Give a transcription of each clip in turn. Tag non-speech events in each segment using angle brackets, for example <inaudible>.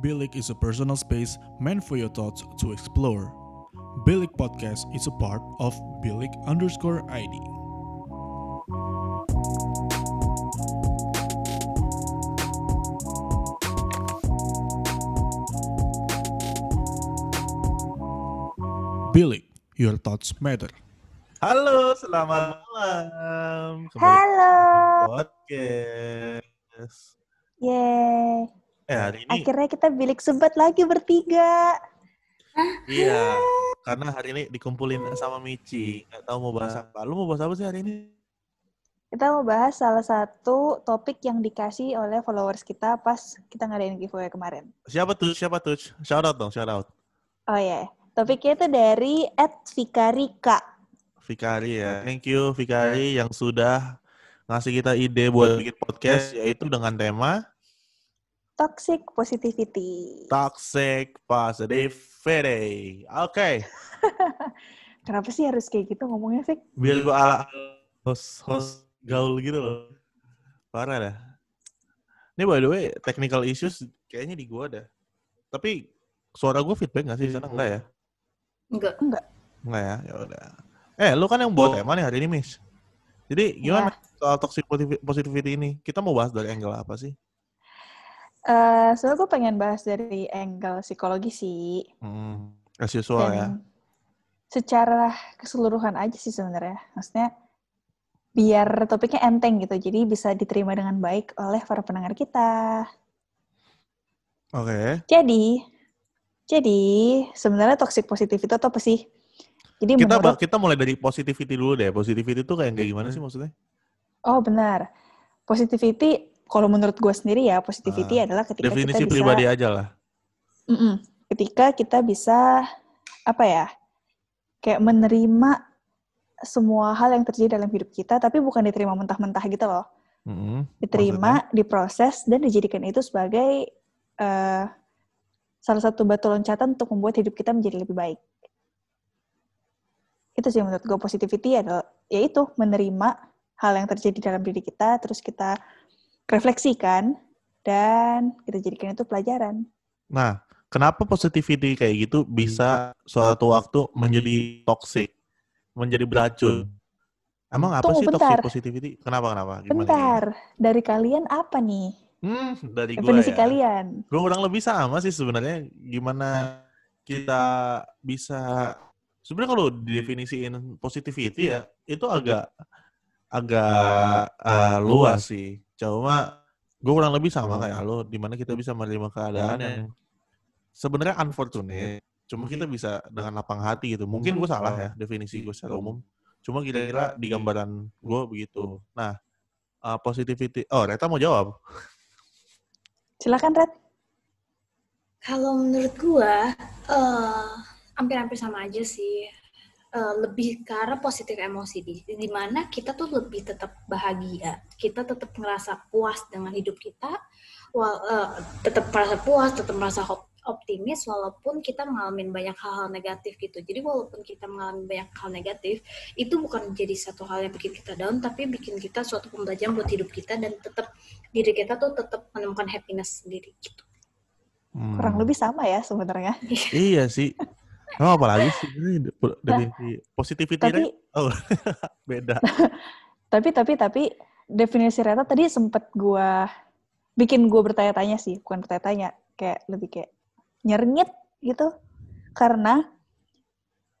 Bilik is a personal space meant for your thoughts to explore. Bilik Podcast is a part of Bilik underscore ID. Bilik, your thoughts matter. Halo, selamat malam. Kembali Halo. podcast. Yeay. Eh, hari ini Akhirnya kita bilik sebat lagi bertiga. iya, karena hari ini dikumpulin sama Michi. Gak tahu mau bahas apa. Lu mau bahas apa sih hari ini? Kita mau bahas salah satu topik yang dikasih oleh followers kita pas kita ngadain giveaway kemarin. Siapa tuh? Siapa tuh? Shout out dong, shout out. Oh ya, topiknya itu dari Ed Vikarika. Fikari ya. Thank you Fikari yang sudah ngasih kita ide buat bikin podcast yaitu dengan tema Toxic Positivity. Toxic Positivity. Oke, <laughs> Kenapa sih harus kayak gitu ngomongnya, Fik? biar gua ala host host gaul gitu loh. Parah dah. Ini by the way, technical issues kayaknya di gua dah. Tapi suara gua feedback nggak sih di sana? Enggak ya? Enggak. Enggak. Enggak ya? Ya udah. Eh, lu kan yang buat tema nih hari ini, Miss. Jadi gimana soal toxic positiv- positivity ini? Kita mau bahas dari angle apa sih? Eh, soalnya gue pengen bahas dari angle psikologi sih. Hmm, as usual ya. Dan secara keseluruhan aja sih sebenarnya. Maksudnya biar topiknya enteng gitu. Jadi bisa diterima dengan baik oleh para pendengar kita. Oke. Jadi, jadi sebenarnya toxic positivity itu apa sih? Jadi Kita menurut, kita mulai dari positivity dulu deh. Positivity itu kayak kayak gimana sih maksudnya? oh benar, positivity kalau menurut gue sendiri ya positivity Ah, adalah ketika Definisi kita bisa, pribadi aja lah. Mm-mm. ketika kita bisa apa ya, kayak menerima semua hal yang terjadi dalam hidup kita, tapi bukan diterima mentah-mentah gitu loh. Mm-mm. diterima, diproses, dan dijadikan itu sebagai eh, salah satu batu loncatan untuk membuat hidup kita menjadi lebih baik. Itu sih menurut gue positivity adalah yaitu menerima hal yang terjadi dalam diri kita, terus kita refleksikan dan kita jadikan itu pelajaran. Nah, kenapa positivity kayak gitu bisa suatu waktu menjadi toxic, menjadi beracun? Emang apa Tunggu, sih toxic bentar. positivity? Kenapa kenapa? Gimana, Bentar, dari kalian apa nih Hmm, dari gue definisi ya. kalian? Gue kurang lebih sama sih sebenarnya. Gimana kita bisa sebenarnya kalau didefinisiin positivity ya itu agak agak uh, luas sih. Cuma gue kurang lebih sama kayak lo, di mana kita bisa menerima keadaan yang sebenarnya unfortunate. Cuma kita bisa dengan lapang hati gitu. Mungkin gue salah ya definisi gue secara umum. Cuma kira-kira di gambaran gue begitu. Nah, uh, positivity. Oh, Reta mau jawab? Silakan Red. Kalau menurut gua, eh, hampir-hampir sama aja sih. Eh, lebih ke arah positif emosi di di mana kita tuh lebih tetap bahagia kita tetap ngerasa puas dengan hidup kita wal, eh, tetap merasa puas tetap merasa hop- optimis walaupun kita mengalami banyak hal-hal negatif gitu jadi walaupun kita mengalami banyak hal negatif itu bukan jadi satu hal yang bikin kita down tapi bikin kita suatu pembelajaran buat hidup kita dan tetap diri kita tuh tetap menemukan happiness sendiri gitu Hmm. Kurang lebih sama ya sebenarnya. Iya sih. Oh, apalagi sih definisi positivity Tapi rate? Oh, <laughs> beda. <laughs> tapi tapi tapi definisi Reta tadi sempet gua bikin gua bertanya-tanya sih bukan bertanya-tanya kayak lebih kayak nyernyet gitu karena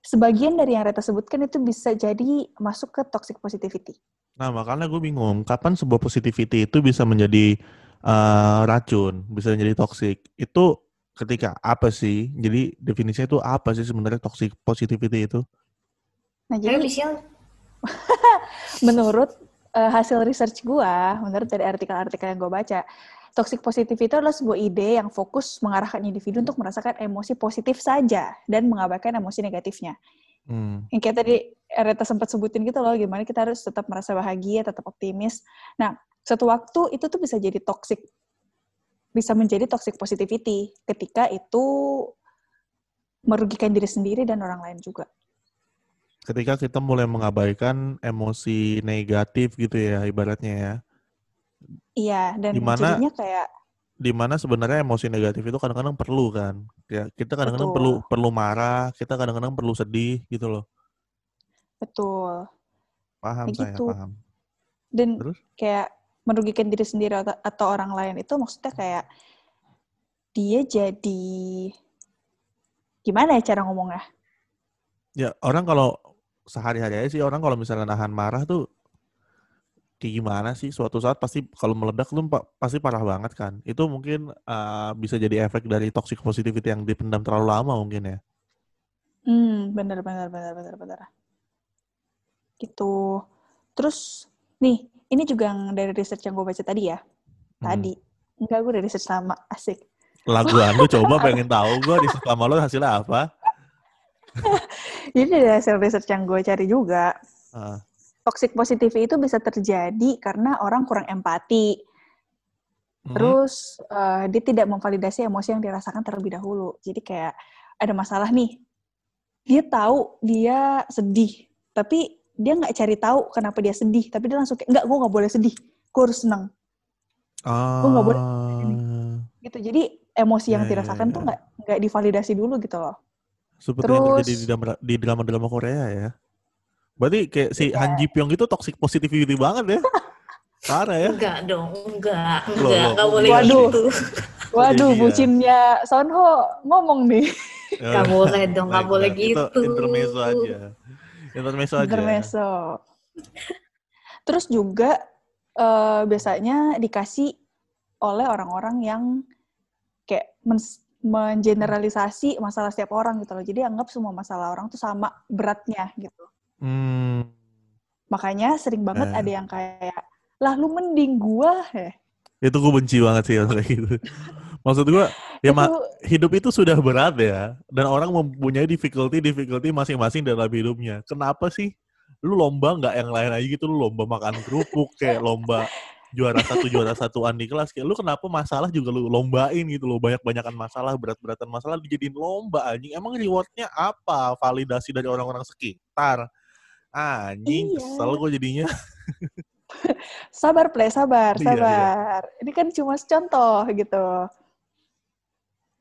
sebagian dari yang Reta sebutkan itu bisa jadi masuk ke toxic positivity Nah, makanya gue bingung kapan sebuah positivity itu bisa menjadi eh, racun, bisa menjadi toxic. Itu ketika apa sih? Jadi definisinya itu apa sih sebenarnya toxic positivity itu? nah jadi Michelle <laughs> menurut eh, hasil research gua menurut dari artikel-artikel yang gue baca toxic positivity itu adalah sebuah ide yang fokus mengarahkan individu untuk merasakan emosi positif saja dan mengabaikan emosi negatifnya Hmm. yang kayak tadi Reta sempat sebutin gitu loh, gimana kita harus tetap merasa bahagia, tetap optimis. Nah, suatu waktu itu tuh bisa jadi toxic, bisa menjadi toxic positivity ketika itu merugikan diri sendiri dan orang lain juga. Ketika kita mulai mengabaikan emosi negatif gitu ya ibaratnya ya. Iya, dan Dimana- jadinya kayak di mana sebenarnya emosi negatif itu kadang-kadang perlu kan. Ya, kita kadang-kadang perlu perlu marah, kita kadang-kadang perlu sedih gitu loh. Betul. Paham Kayak saya, gitu. paham. Dan Terus? kayak merugikan diri sendiri atau, atau orang lain itu maksudnya kayak dia jadi gimana ya cara ngomongnya? Ya, orang kalau sehari-hari aja sih orang kalau misalnya nahan marah tuh kayak gimana sih? Suatu saat pasti kalau meledak tuh pa- pasti parah banget kan. Itu mungkin uh, bisa jadi efek dari toxic positivity yang dipendam terlalu lama mungkin ya. Hmm, bener bener bener bener bener. Gitu. Terus nih, ini juga yang dari research yang gue baca tadi ya. Hmm. Tadi. Enggak, gue dari research sama. Asik. Lagu <laughs> Anda coba pengen tahu gue di selama lo hasilnya apa? <laughs> Jadi dari hasil research yang gue cari juga, Ah, toxic positivity itu bisa terjadi karena orang kurang empati. mhm. Terus eh, dia tidak memvalidasi emosi yang dirasakan terlebih dahulu. Jadi kayak ada masalah nih. Dia tahu dia sedih, tapi dia nggak cari tahu kenapa dia sedih. Tapi dia langsung kayak, enggak, gue nggak boleh sedih. Gue harus senang. Ah, nggak boleh Gitu. Jadi emosi yang Ya, dirasakan ya, tuh ya. nggak nggak divalidasi dulu gitu loh. seperti yang terjadi Terus- di drama di drama-drama Korea ya. Berarti kayak si Iya. Han Ji Pyong itu toxic positivity banget ya. <laughs> Parah ya. Enggak dong, enggak, enggak, loh, enggak boleh <laughs> Waduh. gitu. Waduh, bucinnya Sonho ngomong nih. Enggak boleh dong, enggak boleh gitu. Itu intermezzo aja. Intermezzo aja. Intermezzo. Terus juga eh, biasanya dikasih oleh orang-orang yang kayak men- mengeneralisasi masalah setiap orang gitu loh. Jadi anggap semua masalah orang tuh sama beratnya gitu. Hmm. Makanya sering banget Eh. ada yang kayak, lah lu mending gua ya. Itu gue benci banget sih orang kayak gitu. <laughs> Maksud gue, ya Itu hidup itu sudah berat ya. Dan orang mempunyai difficulty-difficulty masing-masing dalam hidupnya. Kenapa sih? Lu lomba nggak yang lain aja gitu. Lu lomba makan kerupuk, kayak lomba juara satu, juara satuan di kelas. Kayak lu kenapa masalah juga lu lombain gitu loh. Banyak-banyakan masalah, berat-beratan masalah dijadiin lomba anjing. Emang rewardnya apa? Validasi dari orang-orang sekitar. Anjing, Iya. kesel gue jadinya. <laughs> sabar play, sabar, Iya, iya. sabar. Ini kan cuma contoh gitu.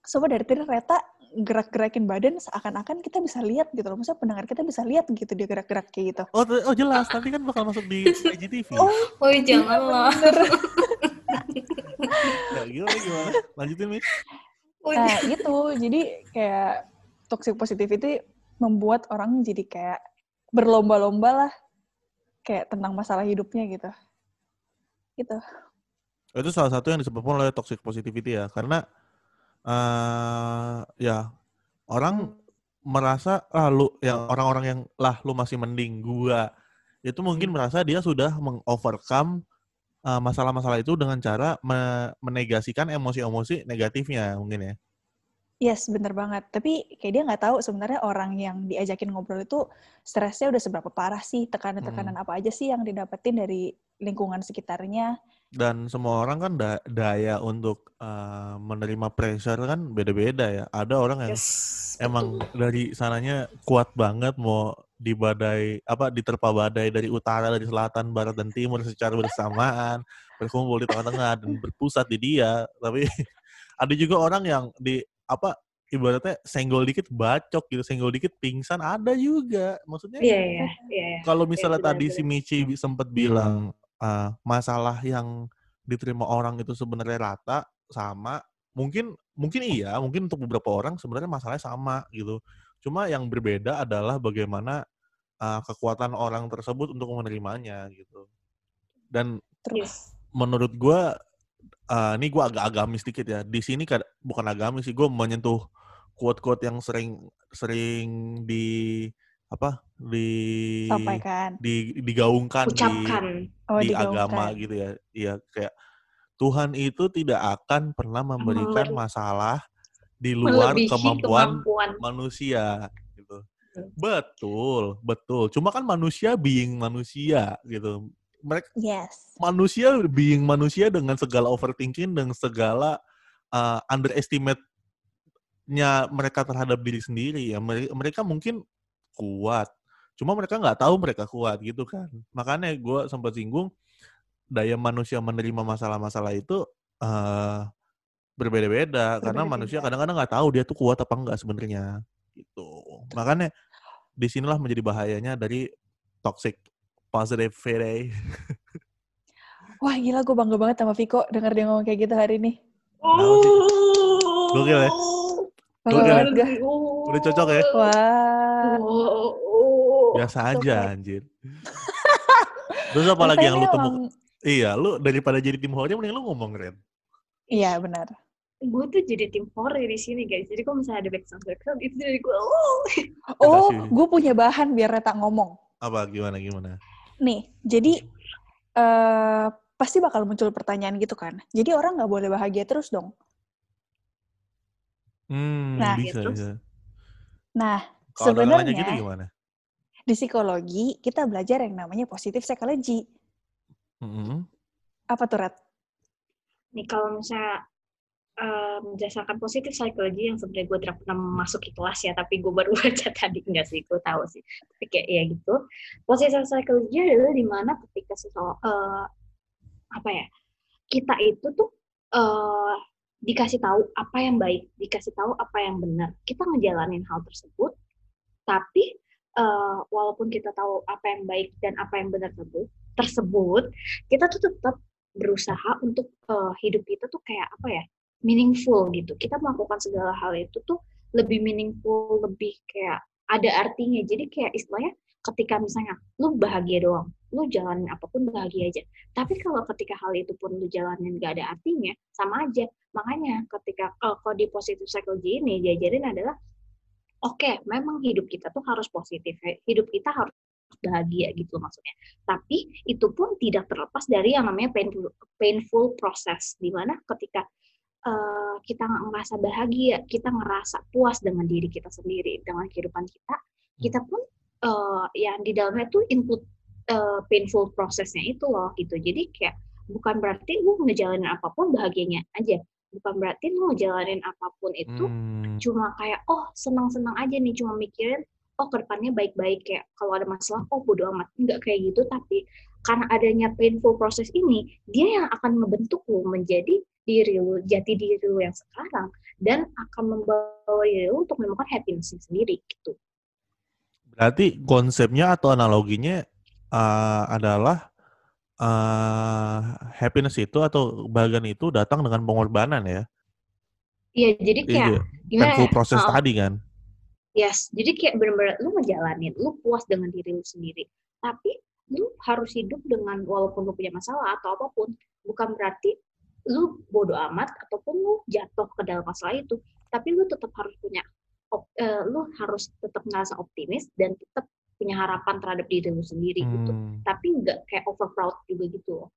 Coba dari tadi Reta gerak-gerakin badan seakan-akan kita bisa lihat gitu loh. Maksudnya pendengar kita bisa lihat gitu dia gerak-gerak kayak gitu. Oh, oh jelas. Nanti kan bakal masuk di IGTV. <laughs> Oh, Woi, janganlah. bener. Ya, <laughs> gimana, gimana? Lanjutin, Miss. Woi, Nah, itu. Jadi kayak toxic positivity membuat orang jadi kayak berlomba-lomba lah kayak tentang masalah hidupnya gitu. Gitu. Itu salah satu yang disebabkan oleh toxic positivity ya. Karena eh ya orang merasa ah lu yang orang-orang yang lah lu masih mending gua itu mungkin merasa dia sudah mengovercome eh, masalah-masalah itu dengan cara me- menegasikan emosi-emosi negatifnya mungkin ya. Yes, bener banget. Tapi kayak dia nggak tahu sebenarnya orang yang diajakin ngobrol itu stresnya udah seberapa parah sih, tekanan-tekanan apa aja sih yang didapetin dari lingkungan sekitarnya. Dan semua orang kan da- daya untuk eh, menerima pressure kan beda-beda ya. Ada orang yang yes, emang betul. dari sananya kuat banget mau di badai apa diterpa badai dari utara dari selatan barat dan timur secara bersamaan berkumpul di tengah-tengah dan berpusat di dia tapi <laughs> ada juga orang yang di apa ibaratnya senggol dikit bacok gitu senggol dikit pingsan ada juga maksudnya iya, iya. iya. kalau misalnya benar, tadi benar. si Michi sempat bilang ah, masalah yang diterima orang itu sebenarnya rata sama mungkin mungkin iya mungkin untuk beberapa orang sebenarnya masalahnya sama gitu. Cuma yang berbeda adalah bagaimana ah, kekuatan orang tersebut untuk menerimanya gitu. Dan Terus, menurut gua ah, ini gua agak agamis dikit ya di sini kad- bukan agamis sih gua menyentuh quote-quote yang sering sering di apa di sampaikan. di digaungkan Ucapkan. Oh, di di agama gitu ya. Iya kayak Tuhan itu tidak akan pernah memberikan Memberi- masalah di luar Melebihi kemampuan kemampuan. manusia gitu. Hmm. Betul, betul. Cuma kan manusia being manusia gitu. Mereka Yes. manusia being manusia dengan segala overthinking dan segala uh, underestimate-nya mereka terhadap diri sendiri ya. Mere- Mereka mungkin kuat, cuma mereka nggak tahu mereka kuat gitu kan. Makanya gue sempat singgung daya manusia menerima masalah-masalah itu uh, berbeda-beda karena Berbeda-beda. manusia kadang-kadang nggak tahu dia tuh kuat apa enggak sebenarnya gitu makanya di sinilah menjadi bahayanya dari toxic positivity <laughs> Wah gila gue bangga banget sama Viko denger dia ngomong kayak gitu hari ini. Gokil ya? Gokil ya? udah cocok ya Wah. Biasa Oke. aja anjir <laughs> terus apa lagi yang lu Makanya temu emang- iya lu daripada jadi tim horor mending lu ngomong Ren Iya benar. gue tuh jadi tim horror di sini guys. Jadi kalau misalnya ada background background itu dari gue. Oh. Oh, Makasih. gue punya bahan biar Reta ngomong. apa gimana gimana Nih, jadi eh pasti bakal muncul pertanyaan gitu kan. Jadi orang nggak boleh bahagia terus dong. hmm Nah, bisa gitu. bisa Nah, kalau sebenarnya gitu gimana di psikologi kita belajar yang namanya positive psychology. Mm-mm. Apa tuh, Red? Nih kalau misalnya eh, berdasarkan positif psychology yang sebenarnya gue tidak pernah masuk ke kelas ya, tapi gue baru <laughs> baca tadi enggak sih, gue tahu sih. Tapi kayak ya gitu. Positif psychology adalah di mana ketika sesuatu apa ya kita itu tuh eh, dikasih tahu apa yang baik, dikasih tahu apa yang benar. Kita ngejalanin hal tersebut, tapi eh, walaupun kita tahu apa yang baik dan apa yang benar tersebut, tersebut kita tuh tetap berusaha untuk eh, hidup kita tuh kayak apa ya meaningful gitu. Kita melakukan segala hal itu tuh lebih meaningful, lebih kayak ada artinya. Jadi kayak istilahnya ketika misalnya lu bahagia doang, lu jalanin apa pun bahagia aja. Tapi kalau ketika hal itu pun lu jalanin gak ada artinya, sama aja. Makanya ketika kalau kalau di positive psychology ini diajarin adalah oke, memang hidup kita tuh harus positif. Hidup kita harus bahagia gitu maksudnya. Tapi itu pun tidak terlepas dari yang namanya painful, painful process, di mana ketika eh, kita ngerasa bahagia, kita ngerasa puas dengan diri kita sendiri, dengan kehidupan kita, kita pun eh, yang di dalamnya tuh input eh, painful prosesnya itu loh gitu. Jadi kayak bukan berarti lu ngejalanin apa pun bahagianya aja, bukan berarti lu ngejalanin apa pun itu Hmm. cuma kayak oh senang-senang aja nih cuma mikirin oh ke depannya baik-baik kayak kalau ada masalah oh bodo amat nggak kayak gitu tapi karena adanya painful proses ini dia yang akan membentuk lu menjadi diri lu jati diri lu yang sekarang dan akan membawa diri lu untuk menemukan happiness sendiri gitu Berarti konsepnya atau analoginya uh, adalah uh, happiness itu atau bagian itu datang dengan pengorbanan ya. iya jadi kayak Iya, gimana painful ya? proses Uh, tadi kan. Yes, jadi kayak bener-bener lu ngejalanin, lu puas dengan diri lu sendiri. Tapi lu harus hidup dengan walaupun lu punya masalah atau apa pun, bukan berarti lu bodoh amat ataupun lu jatuh ke dalam masalah itu. Tapi lu tetap harus punya, op- eh, lu harus tetap ngerasa optimis dan tetap punya harapan terhadap diri lu sendiri gitu. Hmm. Tapi nggak kayak over proud juga gitu. loh.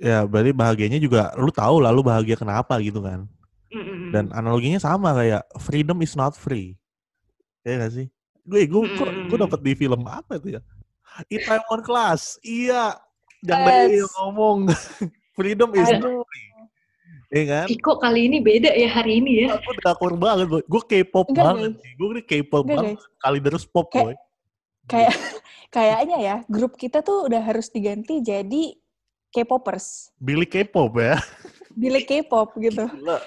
Ya, berarti bahagianya juga lu tahu lah lu bahagia kenapa gitu kan. Mm-mm. Dan analoginya sama kayak freedom is not free. Ya gak sih? Gue gue kok gue dapet di film apa itu ya? Itaewon Class. Iya. Yang Yes. ngomong <laughs> freedom is not free. Iya kan? Kok kali ini beda ya hari ini ya? Aku udah akur banget, boy. Gue K-pop banget. Gue ini K-pop banget. Kali terus pop, Kayak- boy. Kayak <laughs> kayaknya ya, grup kita tuh udah harus diganti jadi K-popers. Billy K-pop ya. <laughs> Billy K-pop gitu. Gila.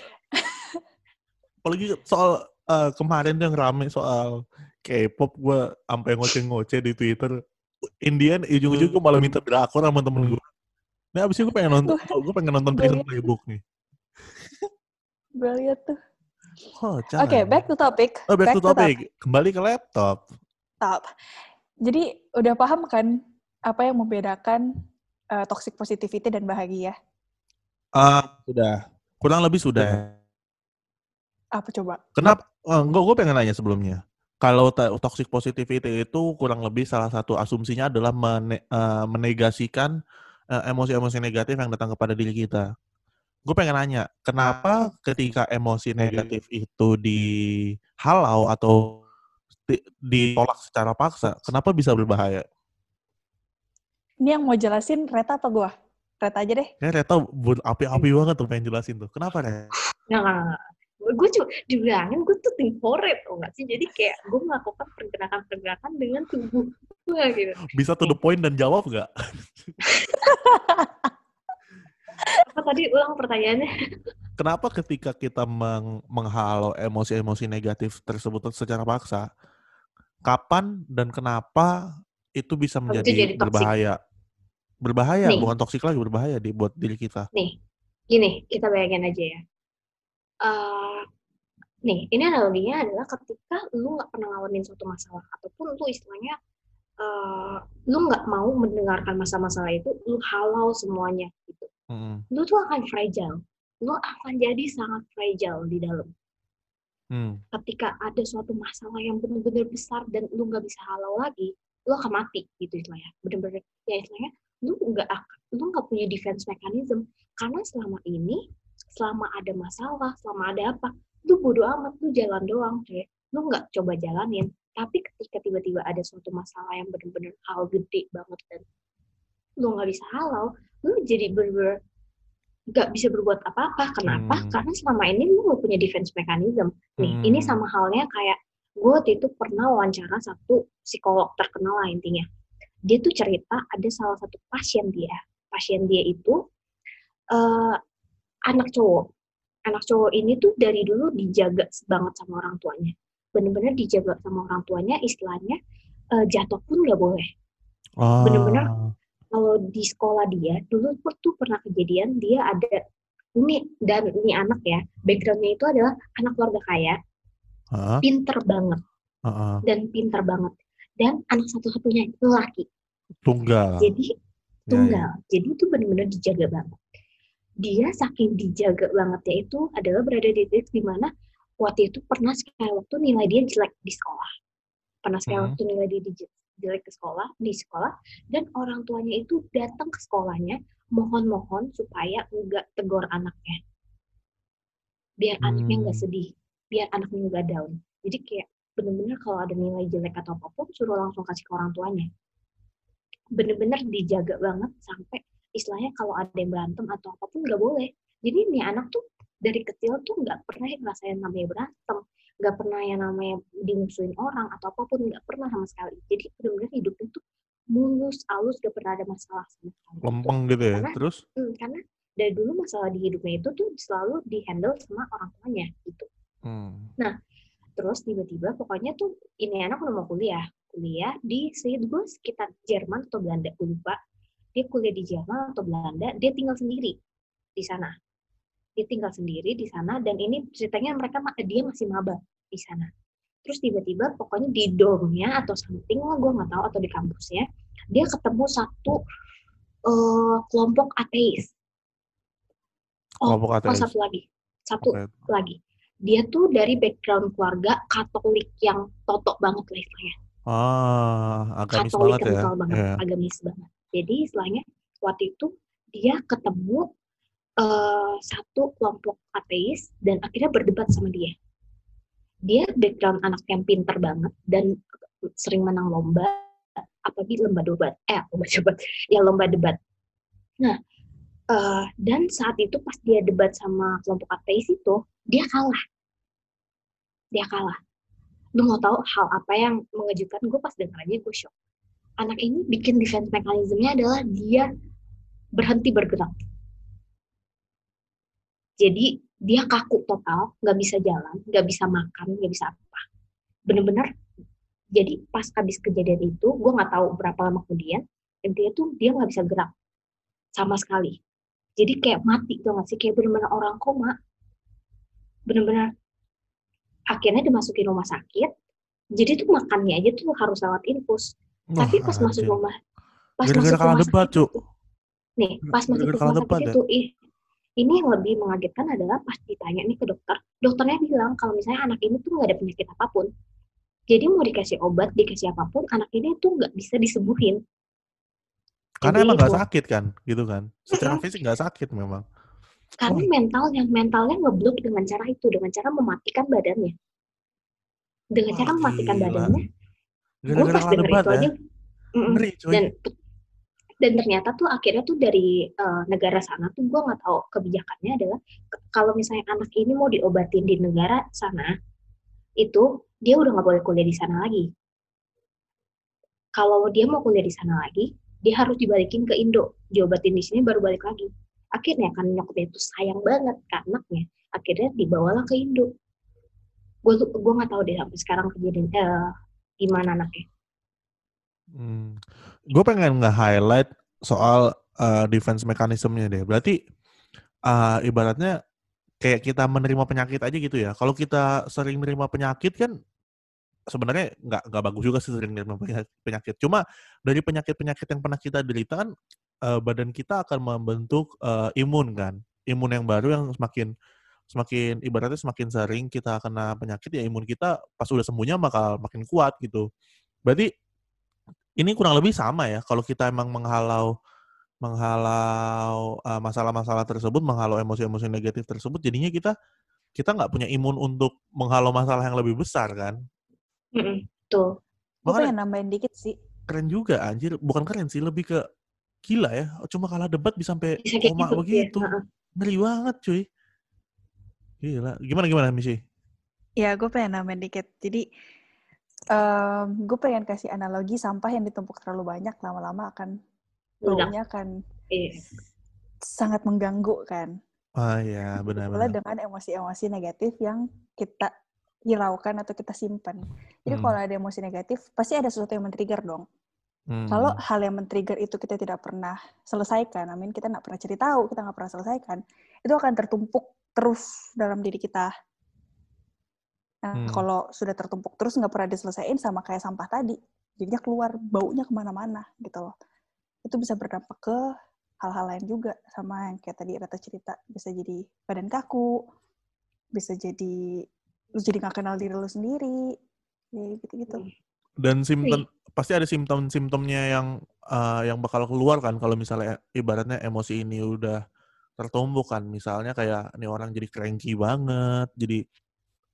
<laughs> Apalagi soal eh, kemarin tuh yang rame soal K-pop, gue sampai ngoceh-ngoceh di Twitter. Indian, ujung-ujung gue malah minta drakor sama temen gue. Nah, abis itu gue pengen nonton, gue pengen nonton Prison liat. Playbook nih. Gue lihat tuh. Oh, Oke, back to topic. Oh, back, to topic. Kembali ke laptop. Top. Jadi udah paham kan apa yang membedakan eh, toxic positivity dan bahagia? Ah, sudah. Kurang lebih sudah. Apa coba? Kenapa? Oh, enggak, gue pengen nanya sebelumnya. Kalau toxic positivity itu kurang lebih salah satu asumsinya adalah mene- eh, menegasikan eh, emosi-emosi negatif yang datang kepada diri kita. Gue pengen nanya, kenapa ketika emosi negatif itu dihalau atau ditolak secara paksa, kenapa bisa berbahaya? Ini yang mau jelasin Reta apa gua? Reta aja deh. Ya Reta api-api banget tuh pengen jelasin tuh. Kenapa Reta? Nggak, nggak. Gue cuma dibilangin gue tuh tim tau gak sih? Jadi kayak gue melakukan pergerakan-pergerakan dengan tubuh gue gitu. Bisa to the point dan jawab nggak? Apa tadi ulang pertanyaannya? Kenapa ketika kita meng menghalau emosi-emosi negatif tersebut secara paksa, kapan dan kenapa itu bisa Oh, itu menjadi jadi berbahaya? Berbahaya, Nih. bukan toksik lagi, berbahaya di buat diri kita. Nih, gini, kita bayangin aja ya. Eh, nih, ini analoginya adalah ketika lu nggak pernah ngalamin suatu masalah, ataupun lu istilahnya, eh, lu nggak mau mendengarkan masalah-masalah itu, lu halau semuanya gitu. Mm-mm. Lu tuh akan fragile. Lu akan jadi sangat fragile di dalam. Hmm. Ketika ada suatu masalah yang benar-benar besar dan lu nggak bisa halau lagi, lu akan mati gitu istilahnya. Bener-bener, ya istilahnya, lu nggak ak- lu nggak punya defense mechanism karena selama ini selama ada masalah selama ada apa lu bodo amat lu jalan doang kayak lu nggak coba jalanin tapi ketika tiba-tiba ada suatu masalah yang benar-benar hal gede banget dan lu nggak bisa halau lu jadi bener nggak bisa berbuat apa-apa kenapa Hmm. karena selama ini lu nggak punya defense mechanism nih ini Hmm. sama halnya kayak gue waktu itu pernah wawancara satu psikolog terkenal lah intinya dia tuh cerita ada salah satu pasien dia pasien dia itu eh, anak cowok anak cowok ini tuh dari dulu dijaga banget sama orang tuanya bener-bener dijaga sama orang tuanya istilahnya eh, jatuh pun nggak boleh Bener-bener. Ah. Kalau di sekolah dia dulu tuh pernah kejadian dia ada ini dan ini anak ya backgroundnya itu adalah anak keluarga kaya Hah? pinter banget ah. dan pinter banget dan anak satu-satunya lelaki Tunggal. jadi Ya, ya. tunggal jadi itu benar-benar dijaga banget dia saking dijaga bangetnya itu adalah berada di titik di mana waktu itu pernah sekali waktu nilai dia jelek di sekolah pernah sekali Mhm. waktu nilai dia di jelek ke sekolah di sekolah dan orang tuanya itu datang ke sekolahnya mohon-mohon supaya nggak tegur anaknya. Biar anaknya nggak Hmm. sedih biar anaknya nggak down. Jadi kayak bener-bener kalau ada nilai jelek atau apa pun suruh langsung kasih ke orang tuanya. Bener-bener dijaga banget sampai istilahnya kalau ada yang berantem atau apa pun nggak boleh. Jadi nih anak tuh dari kecil tuh nggak pernah ngerasain namanya berantem nggak pernah yang namanya dimusuhin orang atau apa pun nggak pernah sama sekali jadi bener-bener hidupnya tuh mulus alus gak pernah ada masalah sama sekali Lempeng gitu ya. Karena- Terus? Hmm, karena dari dulu masalah di hidupnya itu tuh selalu dihandle sama orang tuanya gitu Hmm. terus tiba-tiba pokoknya tuh ini anak udah mau kuliah kuliah di gue sekitar Jerman atau Belanda gue lupa dia kuliah di Jerman atau Belanda dia tinggal sendiri di sana dia tinggal sendiri di sana dan ini ceritanya mereka dia masih maba di sana terus tiba-tiba pokoknya di dormnya atau something lah gue nggak tahu atau di kampusnya dia ketemu satu eh, kelompok ateis oh, Kelompok oh ateis. satu lagi satu Oke. lagi dia tuh dari background keluarga Katolik yang totok banget lah istilahnya Ah, agamis Katolik banget ya. banget Iya. agamis banget jadi istilahnya waktu itu dia ketemu eh, satu kelompok ateis dan akhirnya berdebat sama dia. Dia background anak yang pinter banget dan sering menang lomba apalagi lomba debat. Eh lomba debat. <laughs> Ya lomba debat. Nah eh, dan saat itu pas dia debat sama kelompok ateis itu dia kalah. Dia kalah. Lu mau tahu hal apa yang mengejutkan? Gue pas denger aja gue shock. Anak ini bikin defense mechanismnya adalah dia berhenti bergerak jadi dia kaku total nggak bisa jalan nggak bisa makan nggak bisa apa. Bener-bener jadi pas habis kejadian itu gue nggak tahu berapa lama kemudian intinya tuh dia nggak bisa gerak sama sekali. Jadi kayak mati tuh nggak sih? Kayak bener-bener orang koma. Bener-bener akhirnya dimasukin rumah sakit. Jadi tuh makannya aja tuh harus lewat infus. Tapi pas Wah, masuk rumah pas Gara-gara masuk kalah rumah debat, sakit Cuk. itu, nih pas masuk rumah debat sakit ya? itu ih ini yang lebih mengagetkan adalah pas ditanya nih ke dokter dokternya bilang kalau misalnya anak ini tuh nggak ada penyakit apa pun jadi mau dikasih obat dikasih apa pun anak ini tuh nggak bisa disembuhin Karena Jadi emang nggak sakit kan, gitu kan. Secara fisik nggak sakit memang. karena mentalnya mentalnya ngeblok dengan cara itu dengan cara mematikan badannya dengan Wah, cara mematikan gila. badannya gue pas denger itu ya. aja. Ngeri, coy. dan dan ternyata tuh akhirnya tuh dari eh, negara sana tuh gue nggak tahu kebijakannya adalah kalau misalnya anak ini mau diobatin di negara sana itu dia udah nggak boleh kuliah di sana lagi. Kalau dia mau kuliah di sana lagi dia harus dibalikin ke Indo. Diobatin di sini baru balik lagi. Akhirnya kan nyokapnya itu sayang banget ke anaknya. Akhirnya dibawalah ke Indo. Gue gue nggak tahu deh sampai sekarang kejadian eh, gimana anaknya Hmm. Gue pengen nge-highlight soal uh, defense mekanismenya deh. Berarti uh, ibaratnya kayak kita menerima penyakit aja gitu ya. Kalau kita sering menerima penyakit kan sebenarnya nggak nggak bagus juga sih sering menerima penyakit. Cuma dari penyakit-penyakit yang pernah kita derita kan uh, badan kita akan membentuk uh, imun kan, imun yang baru yang semakin semakin ibaratnya semakin sering kita kena penyakit ya imun kita pas udah sembuhnya bakal makin kuat gitu. Berarti ini kurang lebih sama ya kalau kita emang menghalau menghalau uh, masalah-masalah tersebut, menghalau emosi-emosi negatif tersebut, jadinya kita kita nggak punya imun untuk menghalau masalah yang lebih besar kan? Mm-mm, Tuh. Gue pengen nambahin dikit sih. keren juga anjir, bukan keren sih, lebih ke gila ya. Cuma kalah debat bisa sampai koma gitu. begitu. Ya. Ngeri banget cuy. Gila. Gimana gimana misi? Ya, gue pengen nambahin dikit. Jadi, em, gue pengen kasih analogi sampah yang ditumpuk terlalu banyak lama-lama akan baunya akan Iya. sangat mengganggu kan. Ah ya, Pula benar-benar. dengan emosi-emosi negatif yang kita hiraukan atau kita simpan. Jadi Hmm. kalau ada emosi negatif, pasti ada sesuatu yang men-trigger dong. Kalau Hmm. hal yang men-trigger itu kita tidak pernah selesaikan, amin kita nggak pernah cari tahu, kita nggak pernah selesaikan, itu akan tertumpuk terus dalam diri kita. Nah, Hmm. kalau sudah tertumpuk terus nggak pernah diselesaikan sama kayak sampah tadi, jadinya keluar baunya ke mana-mana gitu loh. Itu bisa berdampak ke hal-hal lain juga sama yang kayak tadi Rata cerita, bisa jadi badan kaku, bisa jadi lu jadi nggak kenal diri lu sendiri, ya gitu-gitu. Dan simptom pasti ada simptom-simptomnya yang uh, yang bakal keluar kan kalau misalnya ibaratnya emosi ini udah tertumbuk kan. Misalnya kayak ini orang jadi cranky banget, jadi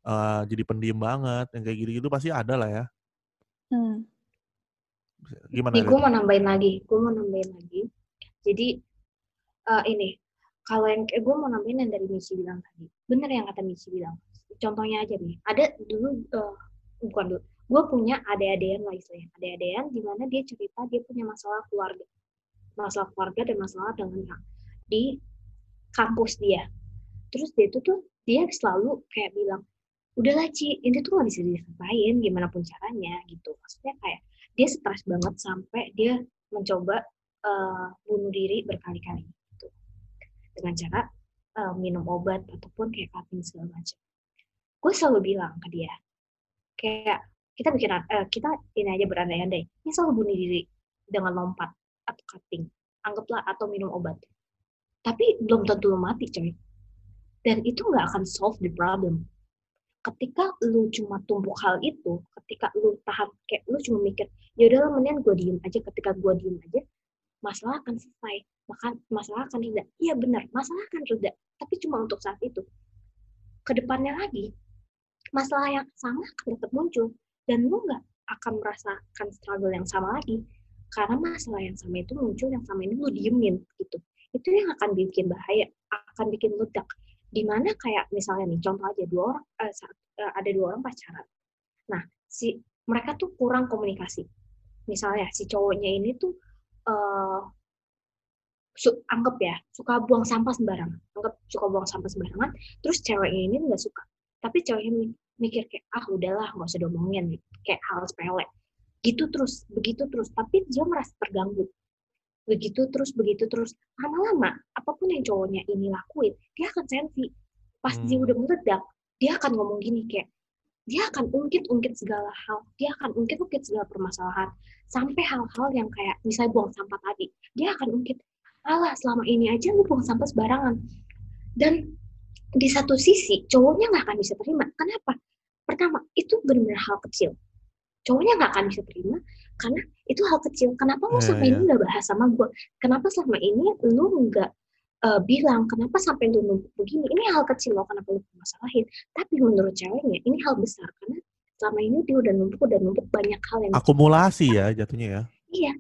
uh, jadi pendiam banget, yang kayak gitu-gitu pasti ada lah ya. Hmm. Gimana? Nih, gue mau nambahin lagi. Gue mau nambahin lagi. Jadi, eh, ini. Kalau yang gue mau nambahin yang dari Michi bilang tadi. Bener yang kata Michi bilang. Contohnya aja nih. Ada dulu, eh, bukan dulu. Gue punya adik-adikan lah istilahnya. Adik-adikan di mana dia cerita dia punya masalah keluarga. Masalah keluarga dan masalah dengan di kampus dia. Terus dia itu tuh, dia selalu kayak bilang, udahlah Ci, ini tuh gak bisa diselesaikan gimana pun caranya gitu. Maksudnya kayak dia stres banget sampai dia mencoba eh, bunuh diri berkali-kali gitu. dengan cara eh, minum obat ataupun kayak cutting segala macam. Gue selalu bilang ke dia kayak kita bikin eh, kita ini aja berandai-andai ini selalu bunuh diri dengan lompat atau cutting anggaplah atau minum obat tapi belum tentu mati coy dan itu nggak akan solve the problem ketika lu cuma tumpuk hal itu, ketika lu tahan kayak lu cuma mikir, ya udah mendingan gue diem aja. Ketika gue diem aja, masalah akan selesai. Maka masalah akan reda. Iya benar, masalah akan reda. Tapi cuma untuk saat itu. Ke depannya lagi, masalah yang sama akan tetap muncul dan lu nggak akan merasakan struggle yang sama lagi karena masalah yang sama itu muncul yang sama ini lu diemin gitu. Itu yang akan bikin bahaya, akan bikin ledak di mana kayak misalnya nih contoh aja dua orang eh, eh, ada dua orang pacaran. Nah si mereka tuh kurang komunikasi. Misalnya si cowoknya ini tuh eh su- anggap ya suka buang sampah sembarangan. Anggap suka buang sampah sembarangan terus ceweknya ini nggak suka. Tapi ceweknya mi- mikir kayak ah udahlah nggak usah diomongin. Gitu. kayak hal sepele. Gitu terus begitu terus. Tapi dia merasa terganggu begitu terus begitu terus. Lama-lama apa pun yang cowoknya ini lakuin dia akan sensi pas dia Hmm. udah meledak dia akan ngomong gini kayak dia akan ungkit-ungkit segala hal dia akan ungkit-ungkit segala permasalahan sampai hal-hal yang kayak misalnya buang sampah tadi dia akan ungkit alah selama ini aja lu buang sampah sembarangan. Dan di satu sisi cowoknya nggak akan bisa terima. Kenapa? Pertama itu benar-benar hal kecil. Cowoknya nggak akan bisa terima karena itu hal kecil. Kenapa lu Iya, selama iya. ini nggak bahas sama gue kenapa selama ini lu nggak eh, bilang kenapa sampai lu numpuk begini? Ini hal kecil loh kenapa lu masalahin tapi menurut ceweknya ini hal besar. Karena selama ini dia udah numpuk udah numpuk banyak hal yang Akumulasi ya jatuhnya ya. iya.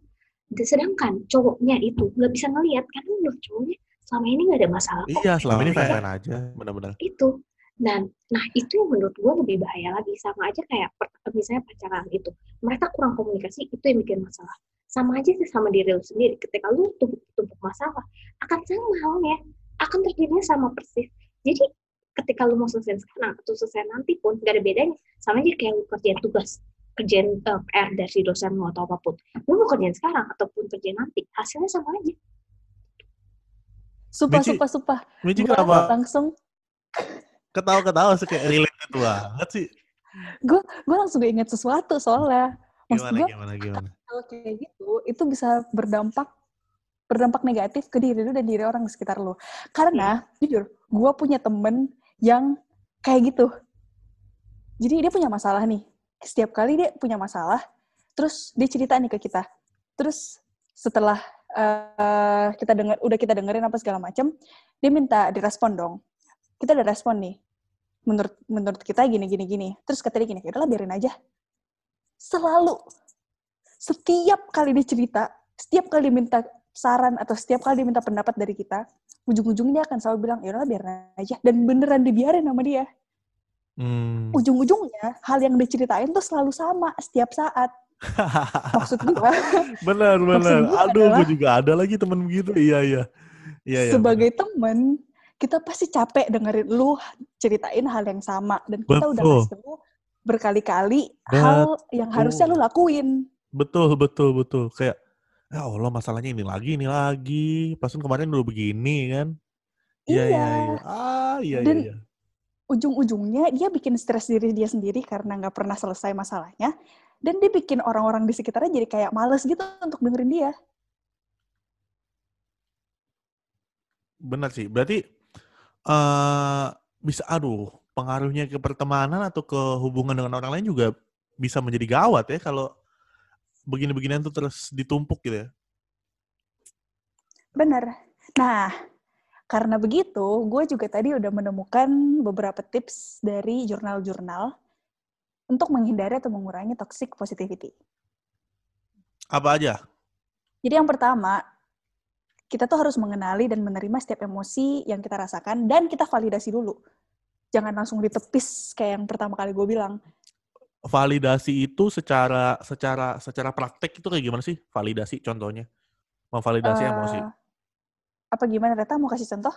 Sedangkan cowoknya itu nggak bisa ngelihat. Karena menurut cowoknya selama ini nggak ada masalah Iya, selama ini Iya. fine-fine aja, benar-benar. itu Dan nah itu yang menurut gue lebih bahaya lagi sama aja kayak per- misalnya pacaran itu mereka kurang komunikasi itu yang bikin masalah. Sama aja sih sama diri lu sendiri. Ketika lu tumpuk-tumpuk masalah akan sama halnya akan terjadinya sama persis. Jadi ketika lu mau selesai sekarang atau selesai nanti pun gak ada bedanya. Sama aja kayak lu kerjain tugas kerjaan eh, PR dari dosen lu atau apa pun. Lu mau kerjain sekarang ataupun kerjain nanti hasilnya sama aja. Sumpah, Michi, sumpah, sumpah. Michi kenapa langsung, ketawa-ketawa sih kayak relate banget sih? gue gue langsung inget sesuatu soalnya. Maksud Gimana, gue, gimana, gimana? <laughs> kalau kayak gitu, itu bisa berdampak berdampak negatif ke diri lu dan diri orang di sekitar lu. Karena, jujur, gue punya temen yang kayak gitu. Jadi dia punya masalah nih. Setiap kali dia punya masalah, terus dia cerita nih ke kita. Terus setelah eh, kita denger, udah kita dengerin apa segala macam, dia minta direspon dong. Kita udah respon nih. Menurut menurut kita gini gini gini. Terus kata dia gini, ya udahlah biarin aja. Selalu setiap kali dia cerita, setiap kali dia minta saran atau setiap kali dia minta pendapat dari kita, ujung-ujungnya akan selalu bilang, ya udahlah biarin aja. Dan beneran dibiarin sama dia. Hmm. Ujung-ujungnya, hal yang diceritain tuh selalu sama setiap saat. <laughs> Maksud Maksud benar. gua Aduh, gue juga ada lagi temen begitu. Iya, iya. Iya, iya. sebagai temen, kita pasti capek dengerin lu ceritain hal yang sama. Dan kita udah Betul. ngasih lu berkali-kali hal yang harusnya lu lakuin. Betul, betul, betul. Kayak, ya Allah masalahnya ini lagi, ini lagi. Pasun kemarin dulu begini kan. Iya, iya, Iya. iya. Ah, iya, iya, Dan- iya. ujung-ujungnya dia bikin stres diri dia sendiri karena nggak pernah selesai masalahnya dan dia bikin orang-orang di sekitarnya jadi kayak males gitu untuk dengerin dia Benar sih. Berarti bisa aduh, pengaruhnya ke pertemanan atau ke hubungan dengan orang lain juga bisa menjadi gawat ya kalau begini-beginian tuh terus ditumpuk gitu ya. bener nah karena begitu gue juga tadi udah menemukan beberapa tips dari jurnal-jurnal untuk menghindari atau mengurangi toxic positivity Apa aja? jadi yang pertama kita tuh harus mengenali dan menerima setiap emosi yang kita rasakan dan kita validasi dulu jangan langsung ditepis kayak yang pertama kali gue bilang Validasi itu secara secara secara praktek itu kayak gimana sih? Validasi contohnya. Memvalidasi Eh, emosi. apa gimana Reta mau kasih contoh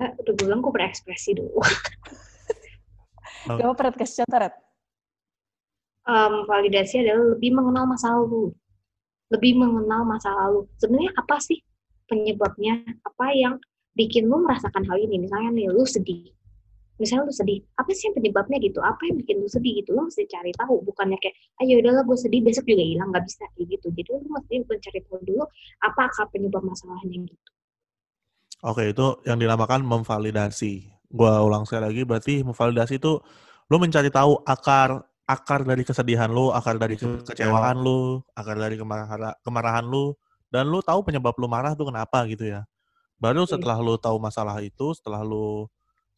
Nah, udah gue bilang gue berekspresi dulu. Oh. Gak apa-apa, Red. kasih contoh, Red. Em, validasi adalah lebih mengenal masa lalu. Lebih mengenal masa lalu. Sebenarnya apa sih penyebabnya? Apa yang bikin lu merasakan hal ini? Misalnya nih, lu sedih. Misalnya lu sedih, apa sih yang penyebabnya gitu? Apa yang bikin lu sedih gitu? Lu mesti cari tahu. Bukannya kayak, ayo udahlah gue sedih, besok juga hilang. Nggak bisa kayak gitu. Jadi lu mesti mencari tahu dulu apa akar penyebab masalahnya gitu. Oke, itu yang dinamakan memvalidasi. Gua ulang sekali lagi, berarti memvalidasi itu lu mencari tahu akar akar dari kesedihan lu, akar dari ke- kekecewaan lu, akar dari kemarahan, kemarahan lu, dan lu tahu penyebab lu marah tuh kenapa gitu ya. Baru setelah lu tahu masalah itu, setelah lu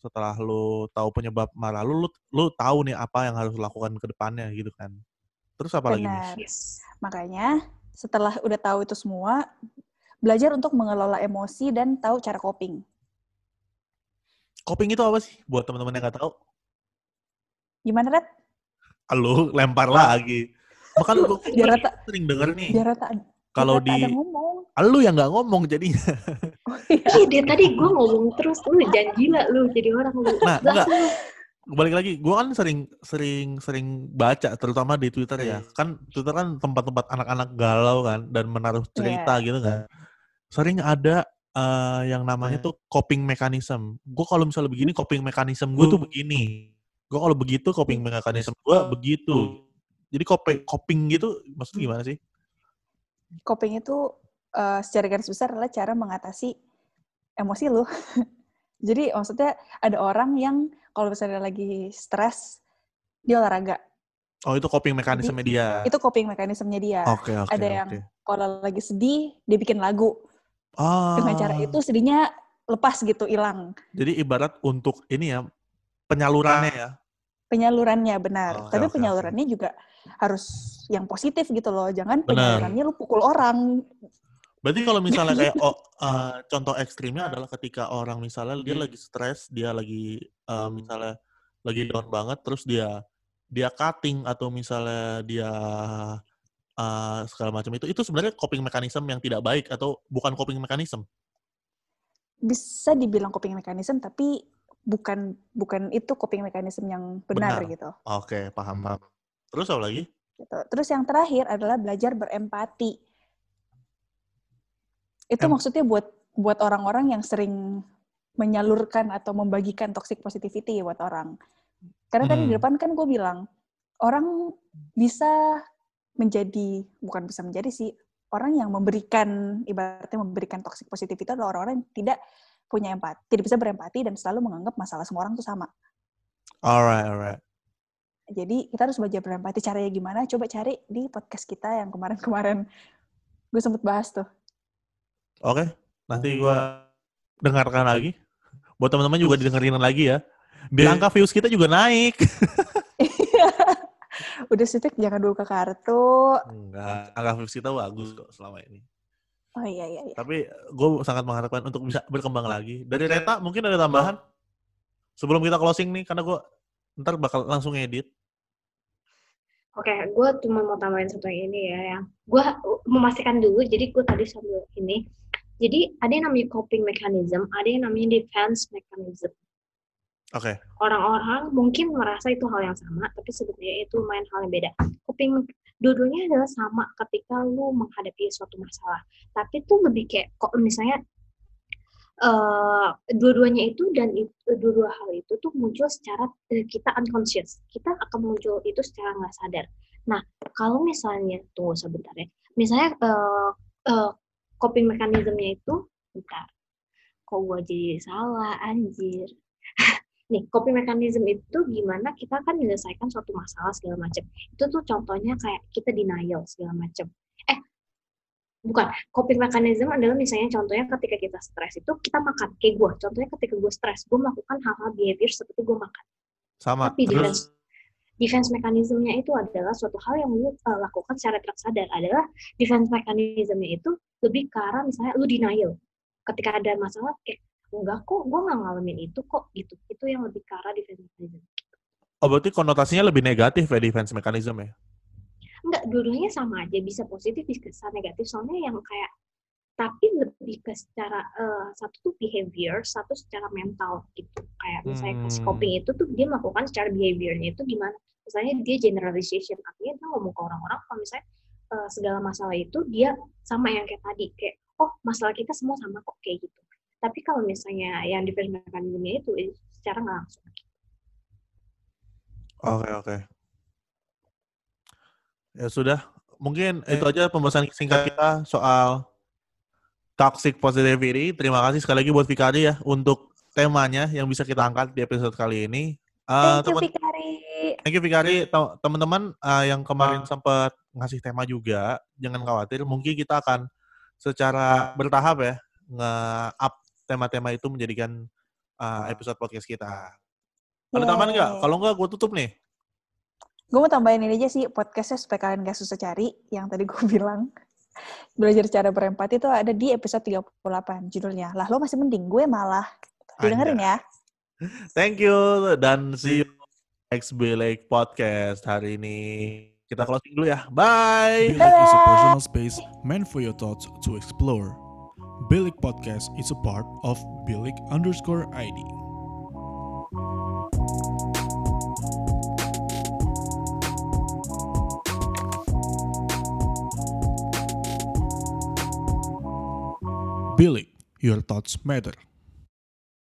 setelah lu tahu penyebab marah lu, lu, lu tahu nih apa yang harus lakukan ke depannya gitu kan. Terus apa lagi. Yes. Makanya, setelah udah tahu itu semua, belajar untuk mengelola emosi dan tahu cara coping. Coping itu apa sih? Buat teman-teman yang nggak tahu, Gimana, Red? lu lempar lagi. Makan lu sering denger nih. biar Reta, Kalau di ngomong. lu yang nggak ngomong jadinya. <laughs> Oh, iya. Ih, dia tadi gue ngomong terus, lu jangan gila lu jadi orang lu. Nah, Gak enggak. Balik lagi, gue kan sering sering sering baca, terutama di Twitter ya. Kan Twitter kan tempat-tempat anak-anak galau kan dan menaruh cerita gitu kan. Sering ada eh, yang namanya tuh coping mechanism. Gue kalau misalnya begini coping mechanism gue tuh begini. Gue kalau begitu coping mechanism gue begitu. Jadi coping coping gitu maksudnya gimana sih? Coping itu eh, secara garis besar adalah cara mengatasi emosi lu. <laughs> Jadi maksudnya ada orang yang kalau misalnya lagi stres, dia olahraga. Oh itu coping mekanisme dia. Itu coping mekanismenya dia. Oke oke ada oke. yang kalau lagi sedih, dia bikin lagu. Ah, Dengan cara itu sedihnya lepas gitu, hilang. Jadi ibarat untuk ini ya penyalurannya ya. Penyalurannya benar. Oh, Tapi oke, oke. penyalurannya juga harus yang positif gitu loh. Jangan Benar. penyalurannya lu pukul orang. Berarti kalau misalnya kayak <laughs> oh, uh, contoh ekstrimnya adalah ketika orang misalnya dia lagi stres, dia lagi uh, misalnya lagi down banget, terus dia dia cutting atau misalnya dia uh, segala macam itu, itu sebenarnya coping mechanism yang tidak baik atau bukan coping mechanism? Bisa dibilang coping mechanism, tapi bukan bukan itu coping mechanism yang benar, Benar. gitu. Oke, paham paham. Terus apa lagi? gitu. Terus yang terakhir adalah belajar berempati. Itu Em- maksudnya buat buat orang-orang yang sering menyalurkan atau membagikan toxic positivity buat orang. Karena tadi di Hmm. depan kan gue bilang orang bisa menjadi bukan bisa menjadi sih orang yang memberikan ibaratnya memberikan toxic positivity itu adalah orang-orang yang tidak punya empati, tidak bisa berempati dan selalu menganggap masalah semua orang tuh sama. Alright, alright. Jadi kita harus belajar berempati. Caranya gimana? Coba cari di podcast kita yang kemarin-kemarin gue sempet bahas tuh. Oke, nanti gua dengarkan lagi. Buat teman-teman juga didengerin lagi ya. Biar angka views kita juga naik. <laughs> Udah sih, jangan buka kartu. Enggak, angka views kita bagus kok selama ini. Oh iya, iya, iya. Tapi gue sangat mengharapkan untuk bisa berkembang lagi. Dari Reta mungkin ada tambahan? Sebelum kita closing nih, karena gue ntar bakal langsung edit. Oke, gue cuma mau tambahin satu yang ini ya, yang gue memastikan dulu. Jadi gue tadi sambil ini, jadi ada yang namanya coping mechanism, ada yang namanya defense mechanism. Oke, Orang-orang mungkin merasa itu hal yang sama, tapi sebenarnya itu main hal yang beda. Coping, dua-duanya adalah sama ketika lu menghadapi suatu masalah. Tapi itu lebih kayak, kok misalnya eh dua-duanya itu dan itu, dua-dua hal itu tuh muncul secara eh, kita unconscious. Kita akan muncul itu secara nggak sadar. Nah, kalau misalnya tunggu sebentar ya. Misalnya eh eh, coping mekanismenya itu bentar. Kok gua jadi salah anjir. <laughs> Nih, coping mechanism itu gimana kita kan menyelesaikan suatu masalah segala macam. Itu tuh contohnya kayak kita denial segala macam. Eh, bukan. Coping mechanism adalah misalnya contohnya ketika kita stres itu kita makan. Kayak gue, contohnya ketika gue stres, gue melakukan hal-hal behavior seperti gue makan. sama. Tapi defense, Terus, defense mechanismnya itu adalah suatu hal yang lu uh, lakukan secara tidak sadar. Adalah defense mechanismnya itu lebih ke arah misalnya lu denial. Ketika ada masalah kayak enggak kok, gue nggak ngalamin itu kok gitu. Itu yang lebih ke arah defense mechanism. oh berarti konotasinya lebih negatif ya defense mechanism ya? Enggak, dua-duanya sama aja. Bisa positif, bisa negatif. Soalnya yang kayak tapi lebih ke secara eh, satu tuh behavior, satu secara mental gitu. Kayak misalnya Hmm. coping itu tuh dia melakukan secara behaviornya itu gimana? Misalnya dia generalization, artinya dia ngomong ke orang-orang kalau misalnya eh, segala masalah itu dia sama yang kayak tadi, kayak oh masalah kita semua sama kok kayak gitu. Tapi kalau misalnya yang defense mechanism-nya itu eh, secara nggak langsung. Oke, oke. Ya sudah, mungkin itu aja pembahasan singkat kita soal toxic positivity. Terima kasih sekali lagi buat Fikari ya untuk temanya yang bisa kita angkat di episode kali ini. Eh, Thank you, teman- Fikari. Thank you Fikari. Te- Teman-teman eh, yang kemarin sempat ngasih tema juga, jangan khawatir. Mungkin kita akan secara bertahap ya nge-up tema-tema itu menjadikan eh, episode podcast kita. Ada tambahan nggak? Kalau nggak, gue tutup nih. Gue mau tambahin ini aja sih, podcastnya supaya kalian gak susah cari, yang tadi gue <laughs> bilang. Belajar cara berempati itu ada di episode 38 judulnya. Lah lo masih mending, gue malah. Didengerin ya. Thank you dan see you next Bilik Podcast hari ini. Kita closing dulu ya. Bye. Bilik is a personal space meant for your thoughts to explore. Bilik Podcast is a part of Bilik underscore ID. Bilik, your thoughts matter.